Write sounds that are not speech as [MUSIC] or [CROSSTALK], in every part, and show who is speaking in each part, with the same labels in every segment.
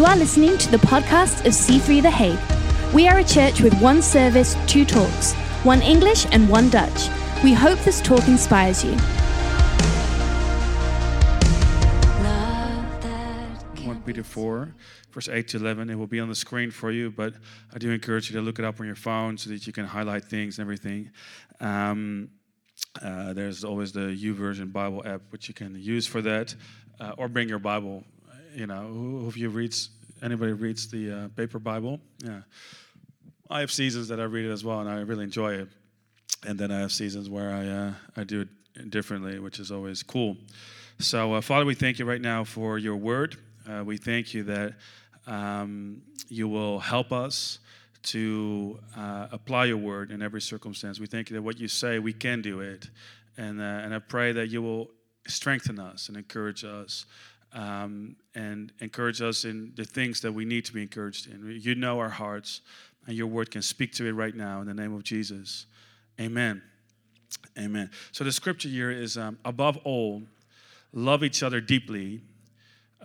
Speaker 1: You are listening to the podcast of C3 The Hague. We are a church with one service, two talks, one English and one Dutch. We hope this talk inspires you.
Speaker 2: 1 Peter 4, verse 8 to 11. It will be on the screen for you, but I do encourage you to look it up on your phone so that you can highlight things and everything. Um, uh, there's always the YouVersion Bible app, which you can use for that, uh, or bring your Bible you know, who of you reads, anybody reads the uh, paper Bible? Yeah. I have seasons that I read it as well, and I really enjoy it. And then I have seasons where I, uh, I do it differently, which is always cool. So, uh, Father, we thank you right now for your word. Uh, we thank you that um, you will help us to uh, apply your word in every circumstance. We thank you that what you say, we can do it. And, uh, and I pray that you will strengthen us and encourage us um, and encourage us in the things that we need to be encouraged in. You know our hearts, and your word can speak to it right now in the name of Jesus. Amen. Amen. So the scripture here is um, above all, love each other deeply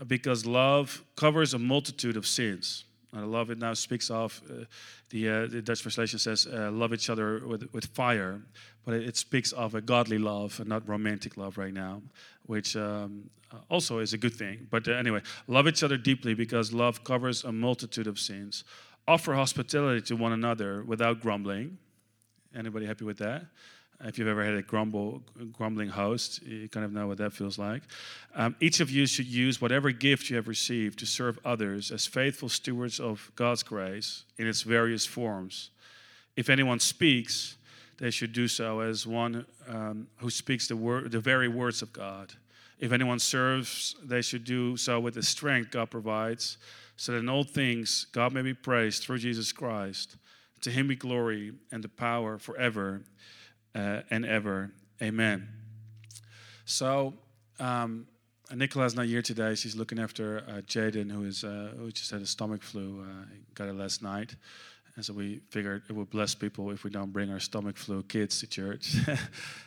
Speaker 2: because love covers a multitude of sins. I love it now speaks of uh, the, uh, the Dutch translation says uh, love each other with, with fire, but it, it, speaks of a godly love and not romantic love right now, which um, also is a good thing. But uh, anyway, love each other deeply because love covers a multitude of sins. Offer hospitality to one another without grumbling. Anybody happy with that? If you've ever had a grumble, grumbling host, you kind of know what that feels like. Um, each of you should use whatever gift you have received to serve others as faithful stewards of God's grace in its various forms. If anyone speaks, they should do so as one um, who speaks the, word, the very words of God. If anyone serves, they should do so with the strength God provides, so that in all things God may be praised through Jesus Christ. To him be glory and the power forever uh, and ever. Amen. So, um, Nicola's not here today. She's looking after uh, Jaden, who is uh, who just had a stomach flu. Uh, got it last night. And so we figured it would bless people if we don't bring our stomach flu kids to church.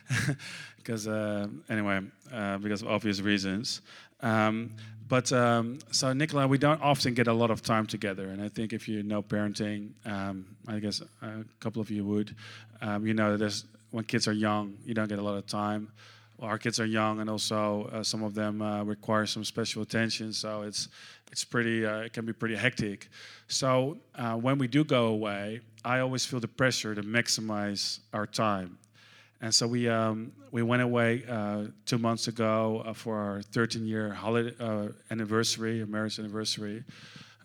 Speaker 2: [LAUGHS] because, uh, anyway, uh, because of obvious reasons. Um, but um, so, Nicola, we don't often get a lot of time together. And I think if you know parenting, um, I guess a couple of you would, um, you know, there's, when kids are young, you don't get a lot of time. Well, our kids are young, and also uh, some of them uh, require some special attention. So it's it's pretty uh, it can be pretty hectic. So uh, when we do go away, I always feel the pressure to maximize our time. And so we um, we went away uh, two months ago uh, for our 13 year holiday anniversary, marriage anniversary.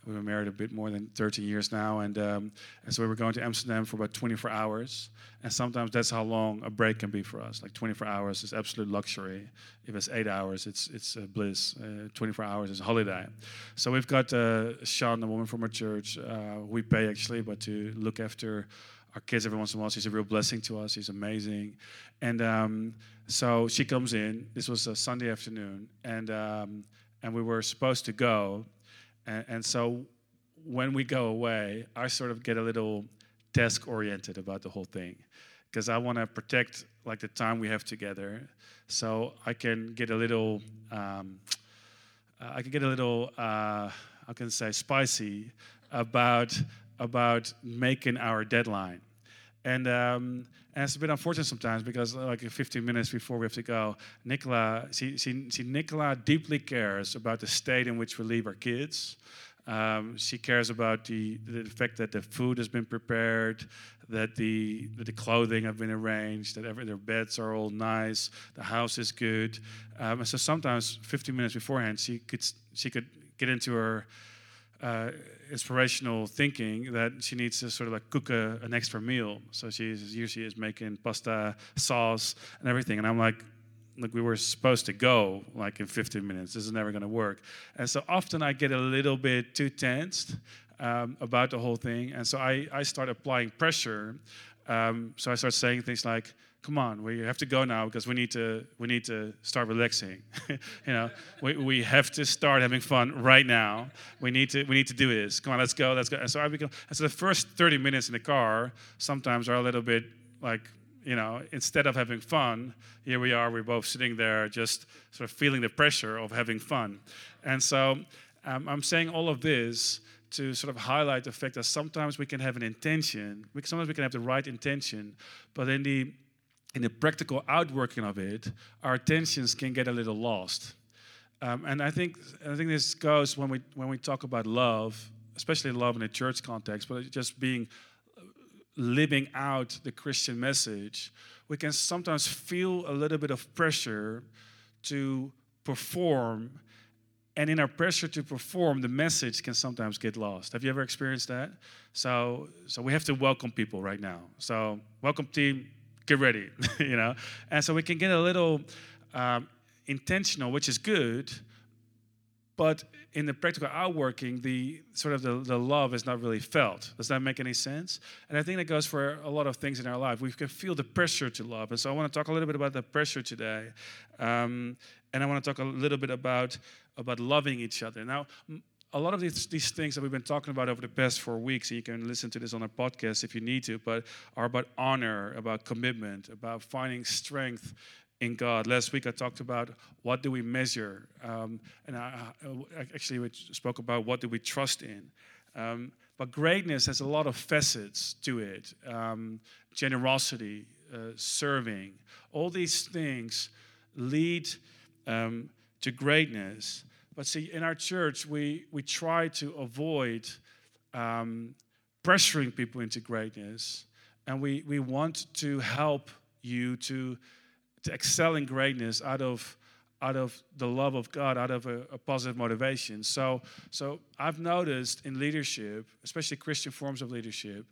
Speaker 2: We were married a bit more than 13 years now, and, um, and so we were going to Amsterdam for about 24 hours. And sometimes that's how long a break can be for us. Like 24 hours is absolute luxury. If it's eight hours, it's it's bliss. Uh, 24 hours is a holiday. So we've got uh, Sean, a woman from our church, uh, we pay actually, but to look after our kids every once in a while. She's a real blessing to us. She's amazing. And um, so she comes in. This was a Sunday afternoon, and um, and we were supposed to go, and, and so when we go away, I sort of get a little desk oriented about the whole thing because I want to protect like the time we have together. So I can get a little, um, I can get a little, uh, I can say spicy about about making our deadline. And, um, and it's a bit unfortunate sometimes because like 15 minutes before we have to go, Nicola, she, she, she Nicola deeply cares about the state in which we leave our kids. Um, she cares about the, the fact that the food has been prepared, that the, that the clothing have been arranged, that every, their beds are all nice, the house is good. Um, and so sometimes 15 minutes beforehand, she could, she could get into her uh, inspirational thinking that she needs to sort of like cook a, an extra meal. So she's usually is making pasta sauce and everything. And I'm like, like we were supposed to go like in 15 minutes. This is never going to work. And so often I get a little bit too tensed um, about the whole thing. And so I, I start applying pressure. Um, so I start saying things like, come on, we have to go now because we need to we need to start relaxing. [LAUGHS] you know, we, we have to start having fun right now. We need to we need to do this. Come on, let's go, let's go. And so I become and so the first 30 minutes in the car sometimes are a little bit like you know, instead of having fun, here we are, we're both sitting there just sort of feeling the pressure of having fun. And so um, I'm saying all of this to sort of highlight the fact that sometimes we can have an intention, we, sometimes we can have the right intention, but in the in the practical outworking of it, our attentions can get a little lost. Um, and I think I think this goes when we when we talk about love, especially love in a church context, but just being living out the Christian message, we can sometimes feel a little bit of pressure to perform. And in our pressure to perform the message can sometimes get lost. Have you ever experienced that? So so we have to welcome people right now. So welcome team get ready [LAUGHS] you know? And so we can get a little um, intentional which is good but in the practical outworking the sort of the, the love is not really felt. Does that make any sense? And i think that goes for a lot of things in our life. We can feel the pressure to love. And so i want to talk a little bit about the pressure today um, and i want to talk a little bit about about loving each other. Now, a lot of these, these things that we've been talking about over the past four weeks, and you can listen to this on our podcast if you need to, but are about honor, about commitment, about finding strength in God. Last week I talked about what do we measure, um, and I, I, actually we spoke about what do we trust in. Um, but greatness has a lot of facets to it um, generosity, uh, serving, all these things lead um, to greatness. But see, in our church, we, we try to avoid um, pressuring people into greatness. And we, we want to help you to, to excel in greatness out of, out of the love of God, out of a, a positive motivation. So, so I've noticed in leadership, especially Christian forms of leadership,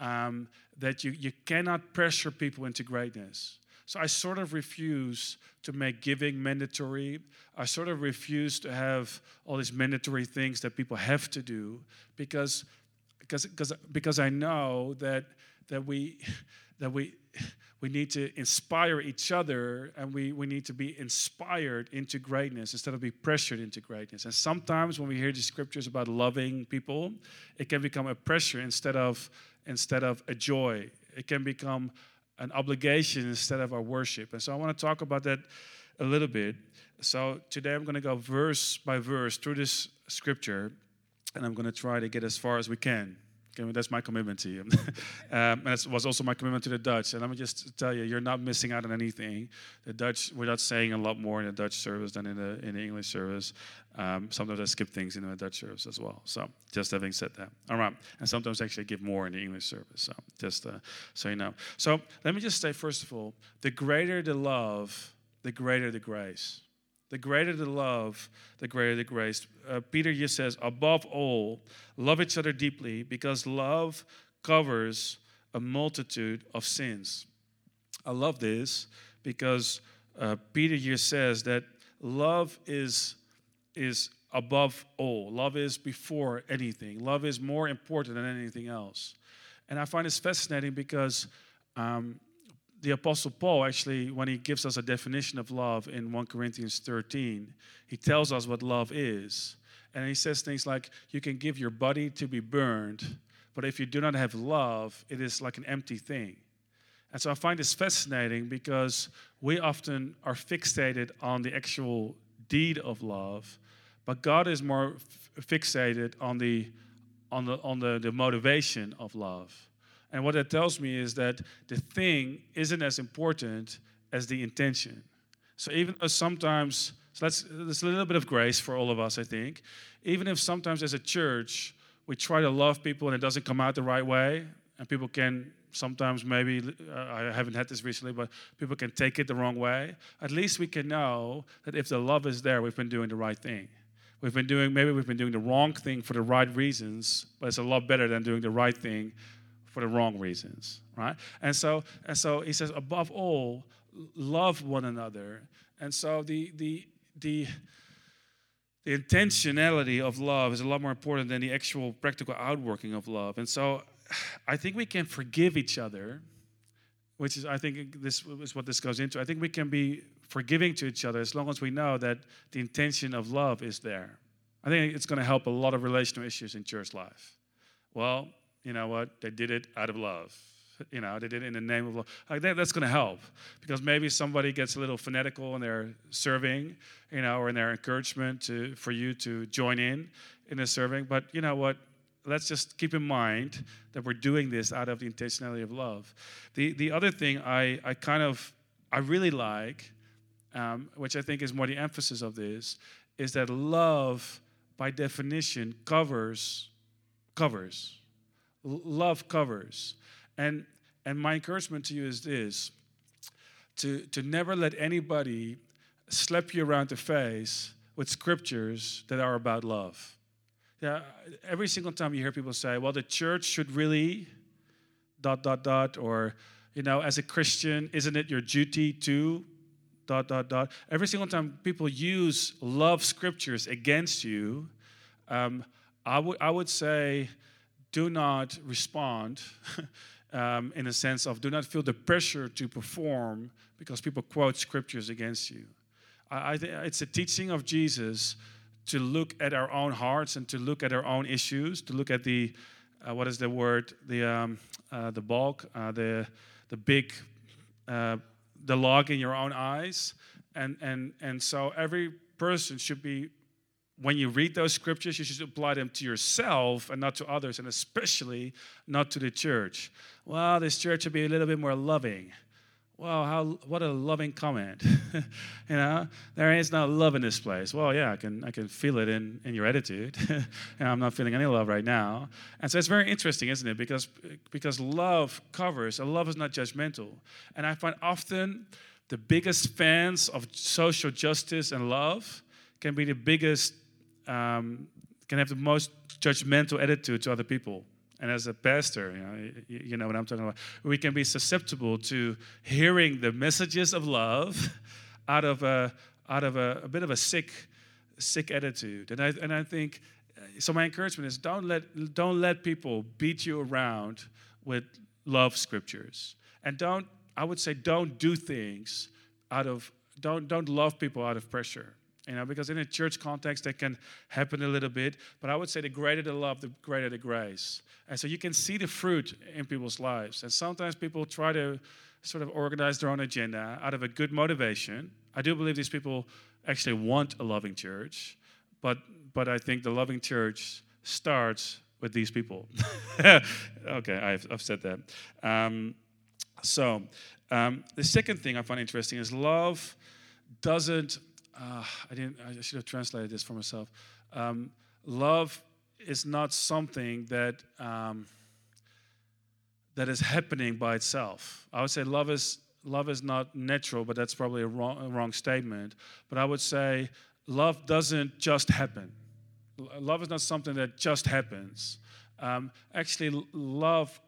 Speaker 2: um, that you, you cannot pressure people into greatness. So I sort of refuse to make giving mandatory. I sort of refuse to have all these mandatory things that people have to do because because because because I know that that we that we we need to inspire each other and we, we need to be inspired into greatness instead of be pressured into greatness. And sometimes when we hear the scriptures about loving people, it can become a pressure instead of instead of a joy. It can become an obligation instead of our worship. And so I want to talk about that a little bit. So today I'm going to go verse by verse through this scripture, and I'm going to try to get as far as we can. That's my commitment to you. [LAUGHS] um, and that was also my commitment to the Dutch. And let me just tell you, you're not missing out on anything. The Dutch, we're not saying a lot more in the Dutch service than in the in the English service. Um, sometimes I skip things in the Dutch service as well. So just having said that, all right. And sometimes I actually give more in the English service. So just uh, so you know. So let me just say first of all, the greater the love, the greater the grace. The greater the love, the greater the grace. Uh, Peter just says, above all, love each other deeply because love covers a multitude of sins. I love this because uh, Peter here says that love is, is above all. Love is before anything. Love is more important than anything else. And I find this fascinating because um, the Apostle Paul actually, when he gives us a definition of love in 1 Corinthians 13, he tells us what love is. And he says things like, You can give your body to be burned, but if you do not have love, it is like an empty thing. And so I find this fascinating because we often are fixated on the actual deed of love, but God is more f- fixated on the on the on the, the motivation of love. And what that tells me is that the thing isn't as important as the intention. So even if sometimes, so that's there's a little bit of grace for all of us, I think. Even if sometimes as a church we try to love people and it doesn't come out the right way, and people can sometimes maybe uh, I haven't had this recently, but people can take it the wrong way. At least we can know that if the love is there, we've been doing the right thing. We've been doing maybe we've been doing the wrong thing for the right reasons, but it's a lot better than doing the right thing for the wrong reasons, right? And so, and so he says, above all, love one another. And so the the the the intentionality of love is a lot more important than the actual practical outworking of love. And so I think we can forgive each other, which is I think this is what this goes into. I think we can be forgiving to each other as long as we know that the intention of love is there. I think it's going to help a lot of relational issues in church life. Well, you know what? They did it out of love. You know, they did it in the name of love. Like that, that's going to help because maybe somebody gets a little fanatical in their serving, you know, or in their encouragement to for you to join in in the serving. But you know what? Let's just keep in mind that we're doing this out of the intentionality of love. The the other thing I I kind of I really like, um, which I think is more the emphasis of this, is that love by definition covers covers love covers and and my encouragement to you is this to to never let anybody slap you around the face with scriptures that are about love yeah every single time you hear people say well the church should really dot dot dot or you know as a christian isn't it your duty to dot, dot, dot. Every single time people use love scriptures against you, um, I, would, I would say do not respond [LAUGHS] um, in a sense of do not feel the pressure to perform because people quote scriptures against you. I, I think it's a teaching of Jesus to look at our own hearts and to look at our own issues, to look at the, uh, what is the word, the, um, uh, the bulk, uh, the, the big uh, the log in your own eyes. And, and, and so every person should be, when you read those scriptures, you should apply them to yourself and not to others, and especially not to the church. Well, this church should be a little bit more loving. Well, how, what a loving comment. [LAUGHS] you know, there is no love in this place. Well, yeah, I can, I can feel it in, in your attitude. [LAUGHS] I'm not feeling any love right now. And so it's very interesting, isn't it? Because, because love covers, and love is not judgmental. And I find often the biggest fans of social justice and love can be the biggest, um, can have the most judgmental attitude to other people and as a pastor, you know, you know what I'm talking about. We can be susceptible to hearing the messages of love [LAUGHS] out of a out of a, a bit of a sick sick attitude. And I and I think uh, so. My encouragement is don't let don't let people beat you around with love scriptures, and don't I would say don't do things out of don't don't love people out of pressure you know, because in a church context that can happen a little bit. But I would say the greater the love, the greater the grace. And so you can see the fruit in people's lives. And sometimes people try to sort of organize their own agenda out of a good motivation. I do believe these people actually want a loving church, but but I think the loving church starts with these people. [LAUGHS] okay, I've, I've said that. Um, so um, the second thing I find interesting is love doesn't uh, I didn't. I should have translated this for myself. Um, love is not something that um, that is happening by itself. I would say love is love is not natural, but that's probably a wrong, a wrong statement. But I would say love doesn't just happen. Love is not something that just happens. Um, actually, love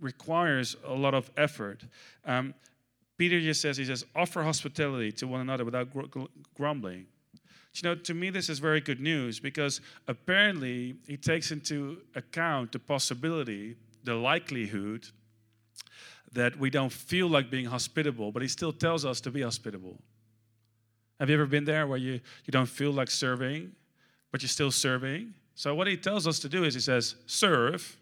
Speaker 2: requires a lot of effort. Um, Peter just says, he says, offer hospitality to one another without gr- grumbling. You know, to me, this is very good news because apparently he takes into account the possibility, the likelihood that we don't feel like being hospitable, but he still tells us to be hospitable. Have you ever been there where you, you don't feel like serving, but you're still serving? So, what he tells us to do is he says, serve,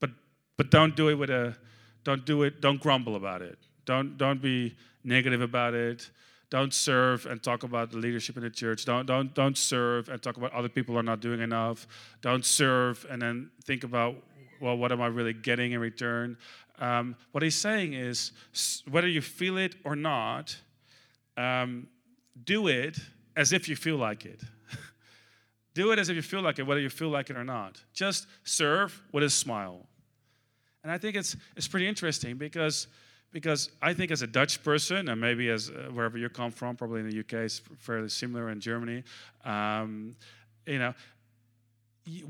Speaker 2: but, but don't do it with a, don't do it, don't grumble about it. Don't, don't be negative about it. Don't serve and talk about the leadership in the church. Don't, don't, don't serve and talk about other people are not doing enough. Don't serve and then think about, well, what am I really getting in return? Um, what he's saying is whether you feel it or not, um, do it as if you feel like it. [LAUGHS] do it as if you feel like it, whether you feel like it or not. Just serve with a smile. And I think it's, it's pretty interesting because because I think as a Dutch person, and maybe as uh, wherever you come from, probably in the UK, it's fairly similar in Germany. Um, you know,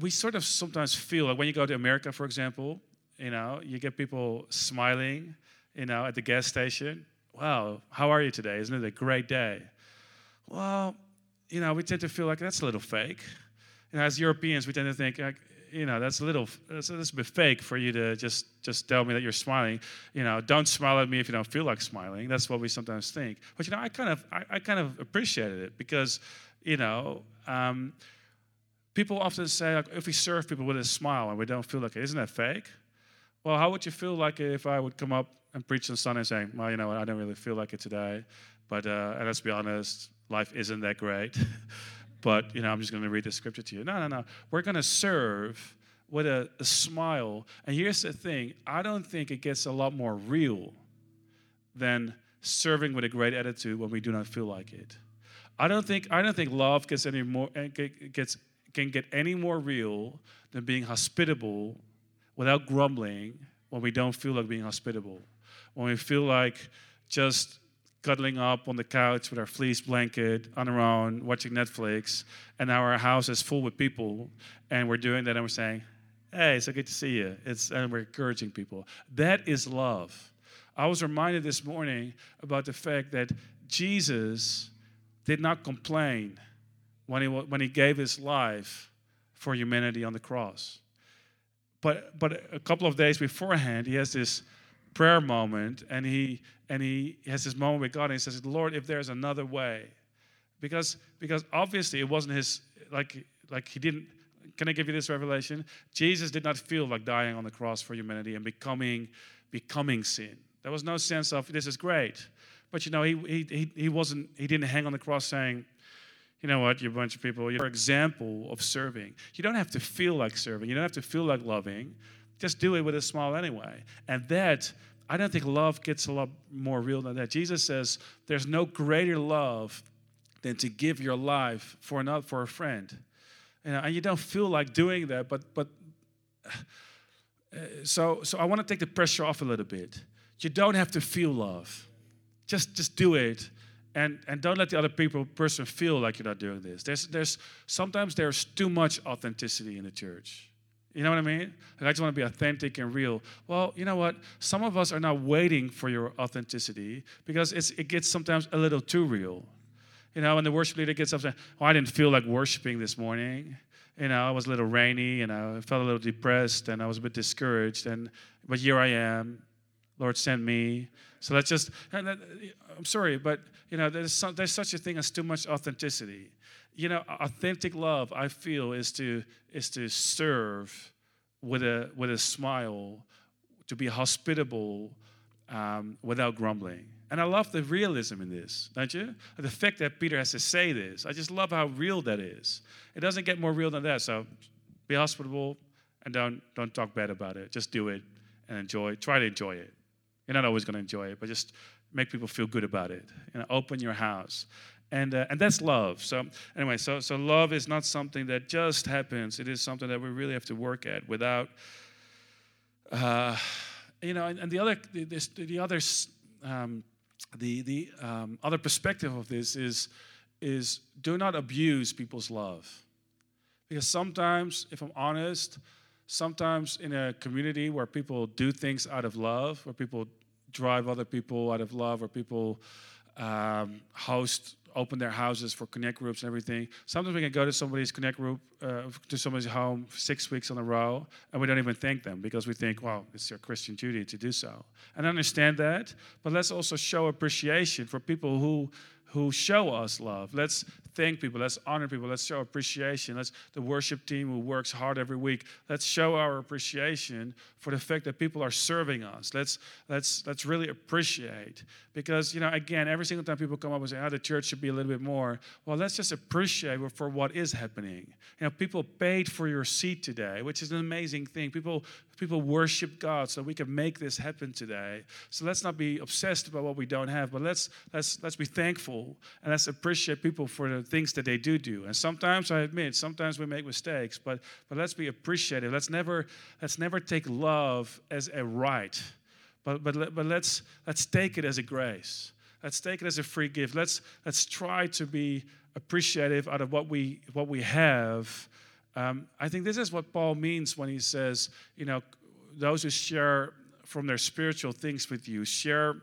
Speaker 2: we sort of sometimes feel like when you go to America, for example, you know, you get people smiling, you know, at the gas station. Wow, how are you today? Isn't it a great day? Well, you know, we tend to feel like that's a little fake. Know, as Europeans, we tend to think, like, you know, that's a little, that's a little bit fake for you to just just tell me that you're smiling. You know, don't smile at me if you don't feel like smiling. That's what we sometimes think. But you know, I kind of, I, I kind of appreciated it because, you know, um, people often say like, if we serve people with a smile and we don't feel like it, isn't that fake? Well, how would you feel like if I would come up and preach on Sunday saying, well, you know what, I don't really feel like it today. But uh, let's be honest, life isn't that great. [LAUGHS] but, you know, I'm just going to read the scripture to you. No, no, no. We're going to serve with a, a smile. And here's the thing I don't think it gets a lot more real than serving with a great attitude when we do not feel like it. I don't think I don't think love gets any more eh, gets can get any more real than being hospitable without grumbling when we don't feel like being hospitable. When we feel like just cuddling up on the couch with our fleece blanket on our own, watching Netflix, and now our house is full with people, and we're doing that and we're saying, Hey, it's so good to see you. It's and we're encouraging people. That is love. I was reminded this morning about the fact that Jesus did not complain when he, when he gave his life for humanity on the cross. But, but a couple of days beforehand, he has this prayer moment and he, and he has this moment with God and he says, Lord, if there's another way. Because, because obviously it wasn't his, like, like he didn't, can I give you this revelation? Jesus did not feel like dying on the cross for humanity and becoming, becoming sin. There was no sense of this is great. But you know, he, he, he wasn't, he didn't hang on the cross saying, you know what, you bunch of people, you're an example of serving. You don't have to feel like serving, you don't have to feel like loving. Just do it with a smile anyway. And that, I don't think love gets a lot more real than that. Jesus says there's no greater love than to give your life for another, for a friend. And you don't feel like doing that, but but uh, so so I want to take the pressure off a little bit. You don't have to feel love. Just, just do it. And, and don't let the other people person feel like you're not doing this. There's, there's sometimes there's too much authenticity in the church. You know what I mean? Like I just want to be authentic and real. Well, you know what? Some of us are not waiting for your authenticity because it gets sometimes a little too real. You know, when the worship leader gets up saying, Oh, I didn't feel like worshiping this morning. You know, it was a little rainy and I felt a little depressed and I was a bit discouraged. And but here I am. Lord, send me. So that's just, I'm sorry, but you know, there's, some, there's such a thing as too much authenticity. You know, authentic love, I feel, is to is to serve with a with a smile, to be hospitable um, without grumbling. And I love the realism in this, don't you? The fact that Peter has to say this, I just love how real that is. It doesn't get more real than that. So be hospitable and don't don't talk bad about it. Just do it and enjoy. Try to enjoy it. You're not always going to enjoy it, but just make people feel good about it. You know, open your house. And, uh, and that's love. So anyway, so, so love is not something that just happens. It is something that we really have to work at without, uh, you know, and, and, the other, this, the other, um, the, the um, other perspective of this is, is do not abuse people's love. Because sometimes, if I'm honest, sometimes in a community where people do things out of love, where people drive other people out of love, where people um, host, open their houses for connect groups and everything. Sometimes we can go to somebody's connect group, uh, to somebody's home six weeks in a row, and we don't even thank them because we think, well, it's their Christian duty to do so. And I understand that, but let's also show appreciation for people who who show us love. Let's thank people. Let's honor people. Let's show appreciation. Let's the worship team who works hard every week. Let's show our appreciation for the fact that people are serving us. Let's let's let's really appreciate because you know again every single time people come up and say, "Oh, the church should be a little bit more." Well, let's just appreciate for what is happening. You know, people paid for your seat today, which is an amazing thing. People people worship God so we can make this happen today. So let's not be obsessed about what we don't have, but let's let's let's be thankful and let's appreciate people for the things that they do do. And sometimes I admit, sometimes we make mistakes, but but let's be appreciative. Let's never let's never take love as a right, but but but let's let's take it as a grace. Let's take it as a free gift. Let's let's try to be appreciative out of what we what we have um, I think this is what Paul means when he says, you know, those who share from their spiritual things with you, share.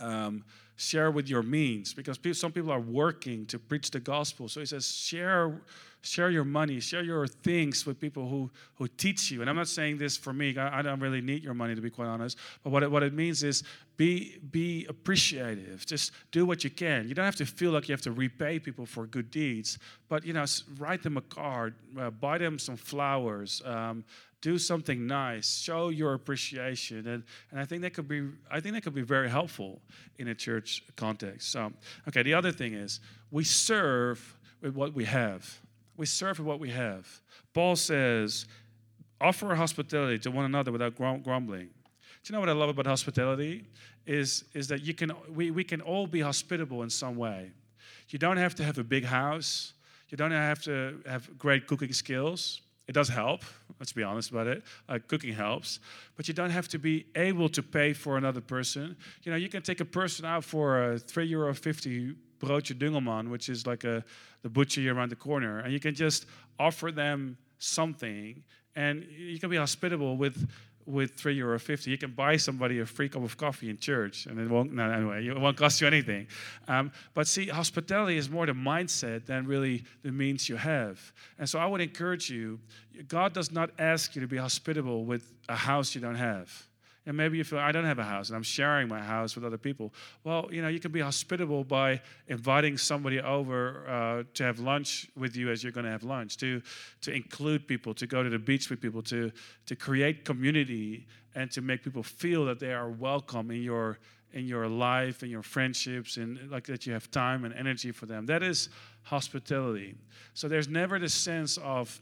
Speaker 2: Um, share with your means because some people are working to preach the gospel so he says share share your money share your things with people who who teach you. And i'm not saying this for me i, I don't really need your money to be quite honest. But what it, what it means is be be appreciative. Just do what you can. You don't have to feel like you have to repay people for good deeds but you know write them a card uh, buy them some flowers um, do something nice, show your appreciation, and, and I think that could be I think that could be very helpful in a church context. So, okay, the other thing is we serve with what we have. We serve with what we have. Paul says, offer hospitality to one another without grumbling. Do you know what I love about hospitality? Is, is that you can, we, we can all be hospitable in some way. You don't have to have a big house. You don't have to have great cooking skills. It does help, let's be honest about it. Uh, cooking helps. But you don't have to be able to pay for another person. You know, you can take a person out for a 3 euro 50 broodje dungelman, which is like a, the butcher around the corner, and you can just offer them something, and you can be hospitable with with three euro fifty, you can buy somebody a free cup of coffee in church, and it won't. No, anyway, it won't cost you anything. Um, but see, hospitality is more the mindset than really the means you have. And so, I would encourage you. God does not ask you to be hospitable with a house you don't have. And maybe you feel, I don't have a house and I'm sharing my house with other people. Well, you know, you can be hospitable by inviting somebody over uh, to have lunch with you as you're going to have lunch, to, to include people, to go to the beach with people, to, to create community and to make people feel that they are welcome in your, in your life and your friendships and like that you have time and energy for them. That is hospitality. So there's never the sense of,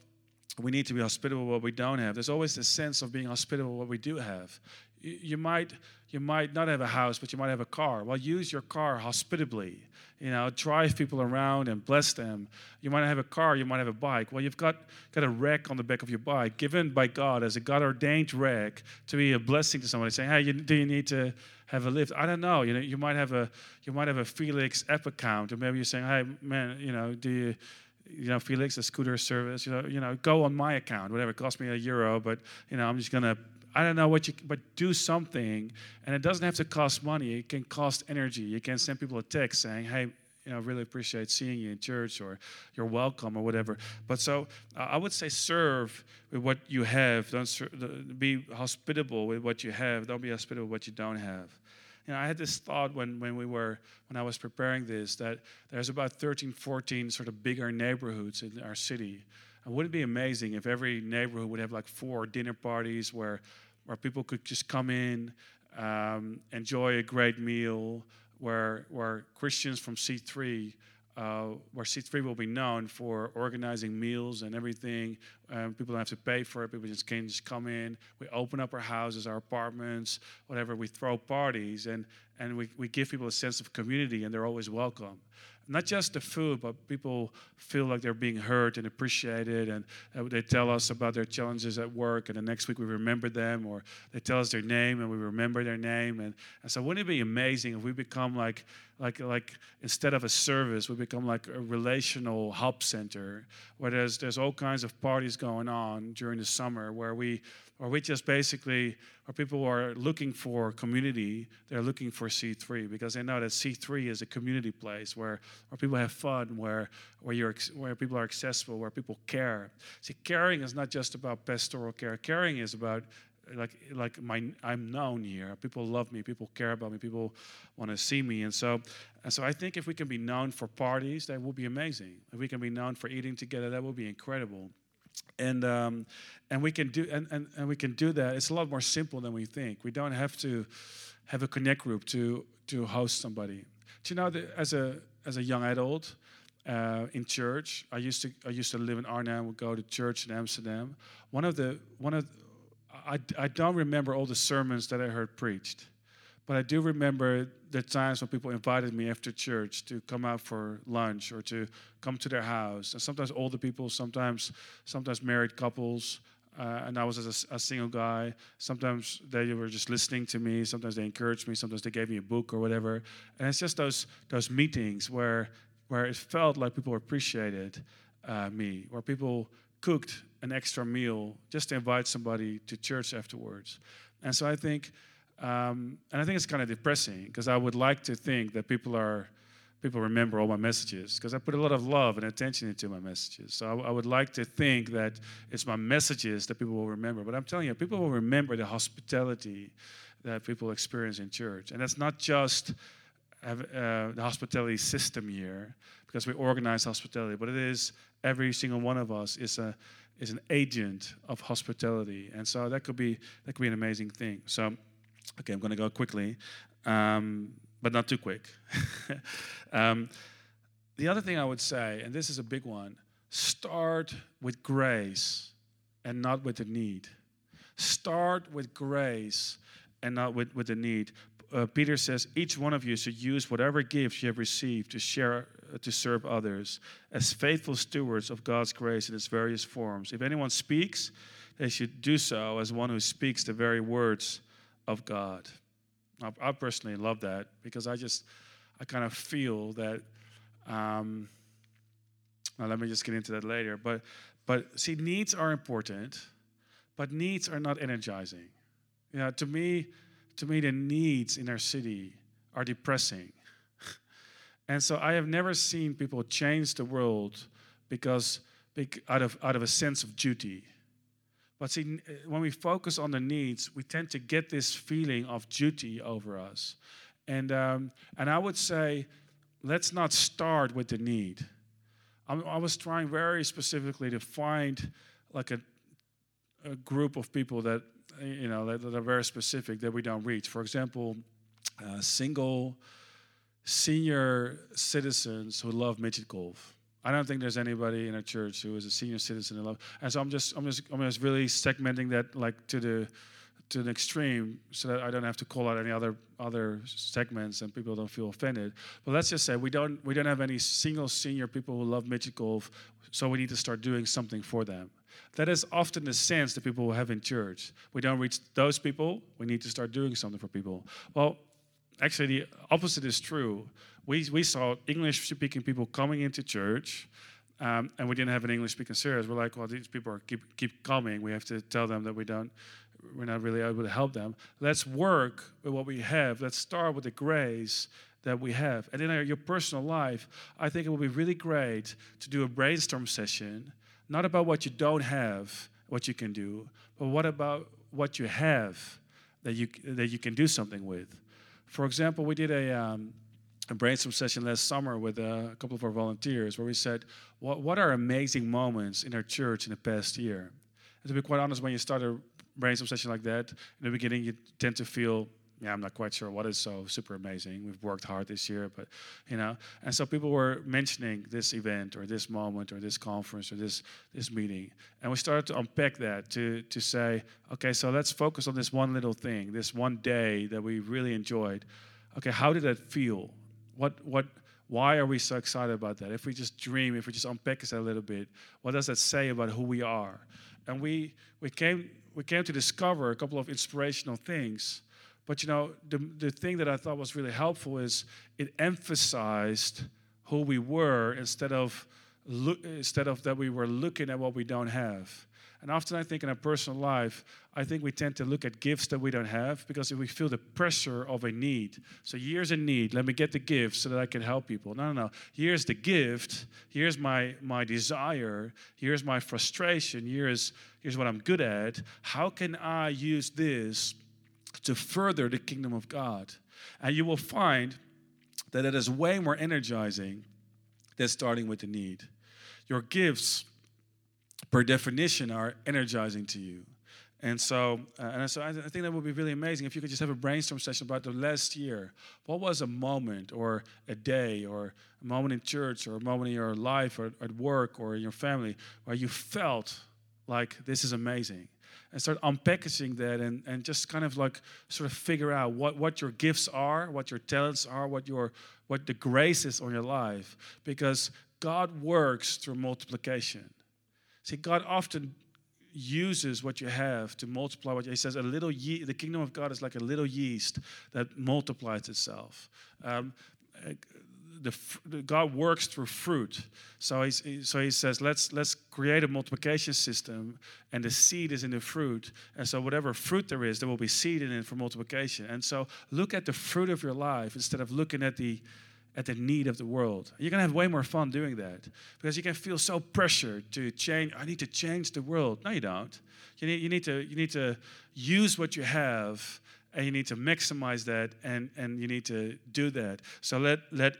Speaker 2: we need to be hospitable what we don't have. There's always the sense of being hospitable what we do have you might you might not have a house, but you might have a car. Well, use your car hospitably. You know, drive people around and bless them. You might have a car, you might have a bike. Well, you've got, got a wreck on the back of your bike, given by God as a God ordained wreck to be a blessing to somebody. Saying, "Hey, you, do you need to have a lift?" I don't know. You know, you might have a you might have a Felyx app account, or maybe you're saying, "Hey, man, you know, do you?" you know, Felyx, a scooter service, you know, you know, go on my account, whatever, it cost me a euro, but, you know, I'm just going to I don't know what you, but do something. And it doesn't have to cost money. It can cost energy. You can send people a text saying, hey, you know, really appreciate seeing you in church or you're welcome or whatever. But so uh, I would say serve with what you have. Don't ser- be hospitable with what you have. Don't be hospitable with what you don't have. You know, I had this thought when, when we were when I was preparing this that there's about 13, 14 sort of bigger neighborhoods in our city. Wouldn't it be amazing if every neighborhood would have like four dinner parties where where people could just come in, um, enjoy a great meal, where, where Christians from C3, uh, where C3 will be known for organizing meals and everything. Um, people don't have to pay for it. People just can just come in. We open up our houses, our apartments, whatever. We throw parties and, and we, we give people a sense of community and they're always welcome not just the food, but people feel like they're being heard and appreciated, and uh, they tell us about their challenges at work, and the next week we remember them, or they tell us their name and we remember their name, and, and so wouldn't it be amazing if we become like, like, like instead of a service, we become like a relational hub center where there's there's all kinds of parties going on during the summer where we or we just basically, or people who are looking for community, they're looking for C3 because they know that C3 is a community place where, where people have fun, where, where, you're, where people are accessible, where people care. See, caring is not just about pastoral care, caring is about like like my I'm known here. People love me. People care about me. People want to see me. And so and so I think if we can be known for parties, that will be amazing. If we can be known for eating together, that will be incredible and um, and we can do and, and, and we can do that. It's a lot more simple than we think. We don't have to have a connect group to to host somebody. Do you know that as a as a young adult uh, in church i used to i used to live in arnhem would go to church in amsterdam. One of the one of I, I don't remember all the sermons that i heard preached but I do remember the times when people invited me after church to come out for lunch or to come to their house. And sometimes older people, sometimes sometimes married couples. Uh, and I was a, a, single guy. Sometimes they were just listening to me. Sometimes they encouraged me. Sometimes they gave me a book or whatever. And it's just those those meetings where where it felt like people appreciated uh, me, where people cooked an extra meal just to invite somebody to church afterwards. And so I think um, and I think it's kind of depressing because I would like to think that people are people remember all my messages because I put a lot of love and attention into my messages. So I, I, would like to think that it's my messages that people will remember. But I'm telling you, people will remember the hospitality that people experience in church, and that's not just uh, the hospitality system here because we organize hospitality, but it is every single one of us is a is an agent of hospitality, and so that could be that could be an amazing thing. So, okay, I'm going to go quickly, um, but not too quick. [LAUGHS] um, the other thing I would say, and this is a big one, start with grace and not with the need. Start with grace and not with, with the need. Uh, Peter says, each one of you should use whatever gifts you have received to share, uh, to serve others as faithful stewards of God's grace in its various forms. If anyone speaks, they should do so as one who speaks the very words of God. I, I personally love that because I just, I kind of feel that. Um, now let me just get into that later. But, but see, needs are important, but needs are not energizing. You know, to me, to me, the needs in our city are depressing. [LAUGHS] and so I have never seen people change the world because out of, out of a sense of duty. But see, when we focus on the needs, we tend to get this feeling of duty over us. And, um, and I would say, let's not start with the need. I, I was trying very specifically to find like a, a group of people that you know that, that, are very specific that we don't reach. For example, uh, single senior citizens who love midget golf. I don't think there's anybody in a church who is a senior citizen who love. And so I'm just I'm just I'm just really segmenting that like to the to an extreme so that I don't have to call out any other other segments and people don't feel offended. But let's just say we don't we don't have any single senior people who love midget golf, so we need to start doing something for them. That is often the sense that people have in church. We don't reach those people, we need to start doing something for people. Well, actually the opposite is true. We we saw English speaking people coming into church. Um, and we didn't have an English speaking service. We're like, well, these people are keep keep coming. We have to tell them that we don't we're not really able to help them. Let's work with what we have. Let's start with the grace that we have. And in your personal life, I think it would be really great to do a brainstorm session, not about what you don't have, what you can do, but what about what you have that you that you can do something with. For example, we did a, um, a brainstorm session last summer with uh, a couple of our volunteers where we said, what, what are amazing moments in our church in the past year? And to be quite honest, when you start a brainstorm session like that, in the beginning you tend to feel, yeah, I'm not quite sure what is so super amazing. We've worked hard this year, but you know, and so people were mentioning this event or this moment or this conference or this this meeting, and we started to unpack that to to say, okay, so let's focus on this one little thing, this one day that we really enjoyed. Okay, how did that feel? What what why are we so excited about that? If we just dream, if we just unpack this a little bit, what does that say about who we are? And we we came we came to discover a couple of inspirational things. But you know, the, the thing that I thought was really helpful is it emphasized who we were instead of look, instead of that we were looking at what we don't have. And often I think in our personal life, I think we tend to look at gifts that we don't have because we feel the pressure of a need. So here's a need. Let me get the gift so that I can help people. No, no, no. Here's the gift. Here's my my desire. Here's my frustration. Here's here's what I'm good at. How can I use this to further the kingdom of God? And you will find that it is way more energizing than starting with the need. Your gifts per definition, are energizing to you. And so, uh, and so I, th- I, think that would be really amazing if you could just have a brainstorm session about the last year. What was a moment or a day or a moment in church or a moment in your life or at work or in your family where you felt like this is amazing? And start unpackaging that and, and just kind of like sort of figure out what, what your gifts are, what your talents are, what your what the grace is on your life. Because God works through multiplication. See, God often uses what you have to multiply what you, have. he says a little ye- the kingdom of god is like a little yeast that multiplies itself. Um, the, the, god works through fruit. So so he says let's let's create a multiplication system and the seed is in the fruit. And so whatever fruit there is there will be seed in it for multiplication. And so look at the fruit of your life instead of looking at the at the need of the world. You're to have way more fun doing that because you can feel so pressured to change. I need to change the world. No, you don't. You need, you need, to, you need to use what you have and you need to maximize that and, and you need to do that. So let, let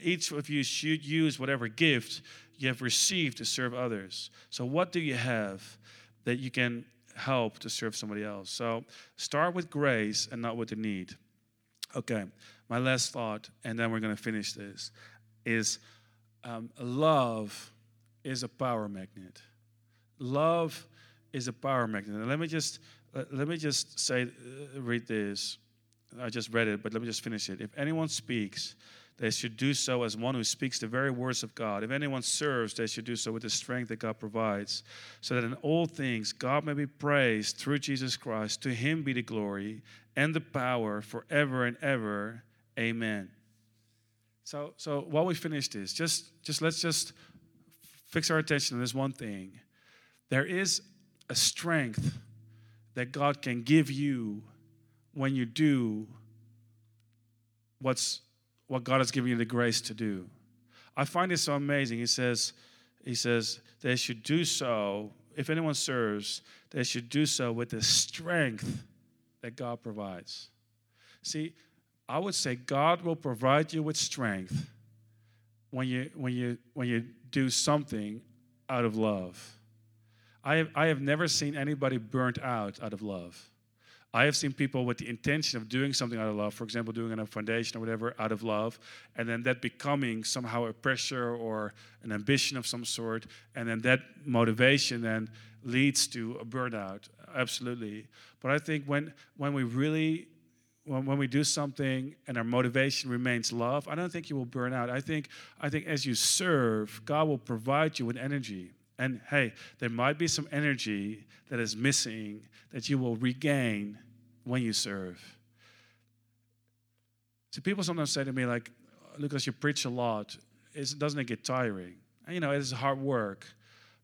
Speaker 2: each of you should use whatever gift you have received to serve others. So, what do you have that you can help to serve somebody else? So, start with grace and not with the need. Okay, my last thought, and then we're going to finish this, is um, love is a power magnet. Love is a power magnet. And let me just let me just say, uh, read this. I just read it, but let me just finish it. If anyone speaks, they should do so as one who speaks the very words of God. If anyone serves, they should do so with the strength that God provides, so that in all things God may be praised through Jesus Christ. To him be the glory and the power forever and ever. Amen. So, so while we finish this, just, just let's just fix our attention on this one thing. There is a strength that God can give you when you do what's what God has given you the grace to do. I find it so amazing. He says, he says they should do so. If anyone serves, they should do so with the strength that God provides. See, I would say God will provide you with strength when you when you when you do something out of love. I have, I have never seen anybody burnt out out of love. I have seen people with the intention of doing something out of love, for example, doing a foundation or whatever out of love, and then that becoming somehow a pressure or an ambition of some sort, and then that motivation then leads to a burnout. Absolutely. But I think when when we really when, when we do something and our motivation remains love, I don't think you will burn out. I think, I think as you serve, God will provide you with energy. And hey, there might be some energy that is missing that you will regain when you serve. See, people sometimes say to me, like, Lucas, you preach a lot. Is, doesn't it get tiring? And, you know, it is hard work.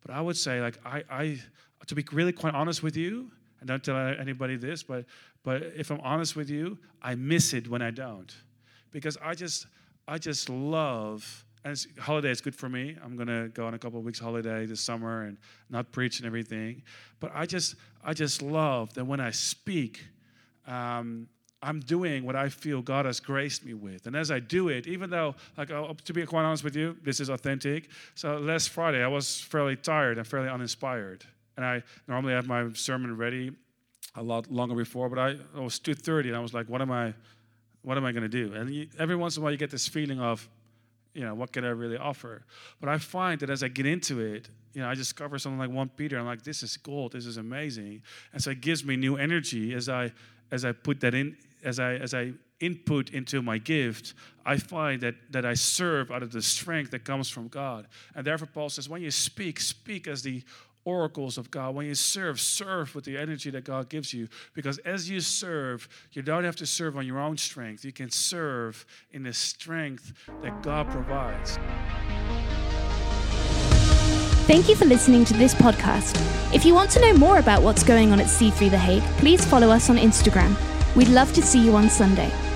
Speaker 2: But I would say, like, I, I, to be really quite honest with you, and don't tell anybody this, but but if I'm honest with you, I miss it when I don't. Because I just I just love and holiday is good for me. I'm gonna go on a couple of weeks holiday this summer and not preach and everything. But I just I just love that when I speak, um, I'm doing what I feel God has graced me with. And as I do it, even though, like, uh, to be quite honest with you, this is authentic. So last Friday, I was fairly tired and fairly uninspired. And I normally have my sermon ready a lot longer before, but I, I was 2.30 and I was like, what am I, what am I going to do? And you, every once in a while you get this feeling of, you know, what can I really offer? But I find that as I get into it, you know, I discover something like 1 Peter. I'm like, this is gold. This is amazing. And so it gives me new energy as I as I put that in, as I as I input into my gift, I find that that I serve out of the strength that comes from God. And therefore, Paul says, when you speak, speak as the oracles of God. When you serve, serve with the energy that God gives you. Because as you serve, you don't have to serve on your own strength. You can serve in the strength that God provides.
Speaker 1: Thank you for listening to this podcast. If you want to know more about what's going on at C3 The Hague, please follow us on Instagram. We'd love to see you on Sunday.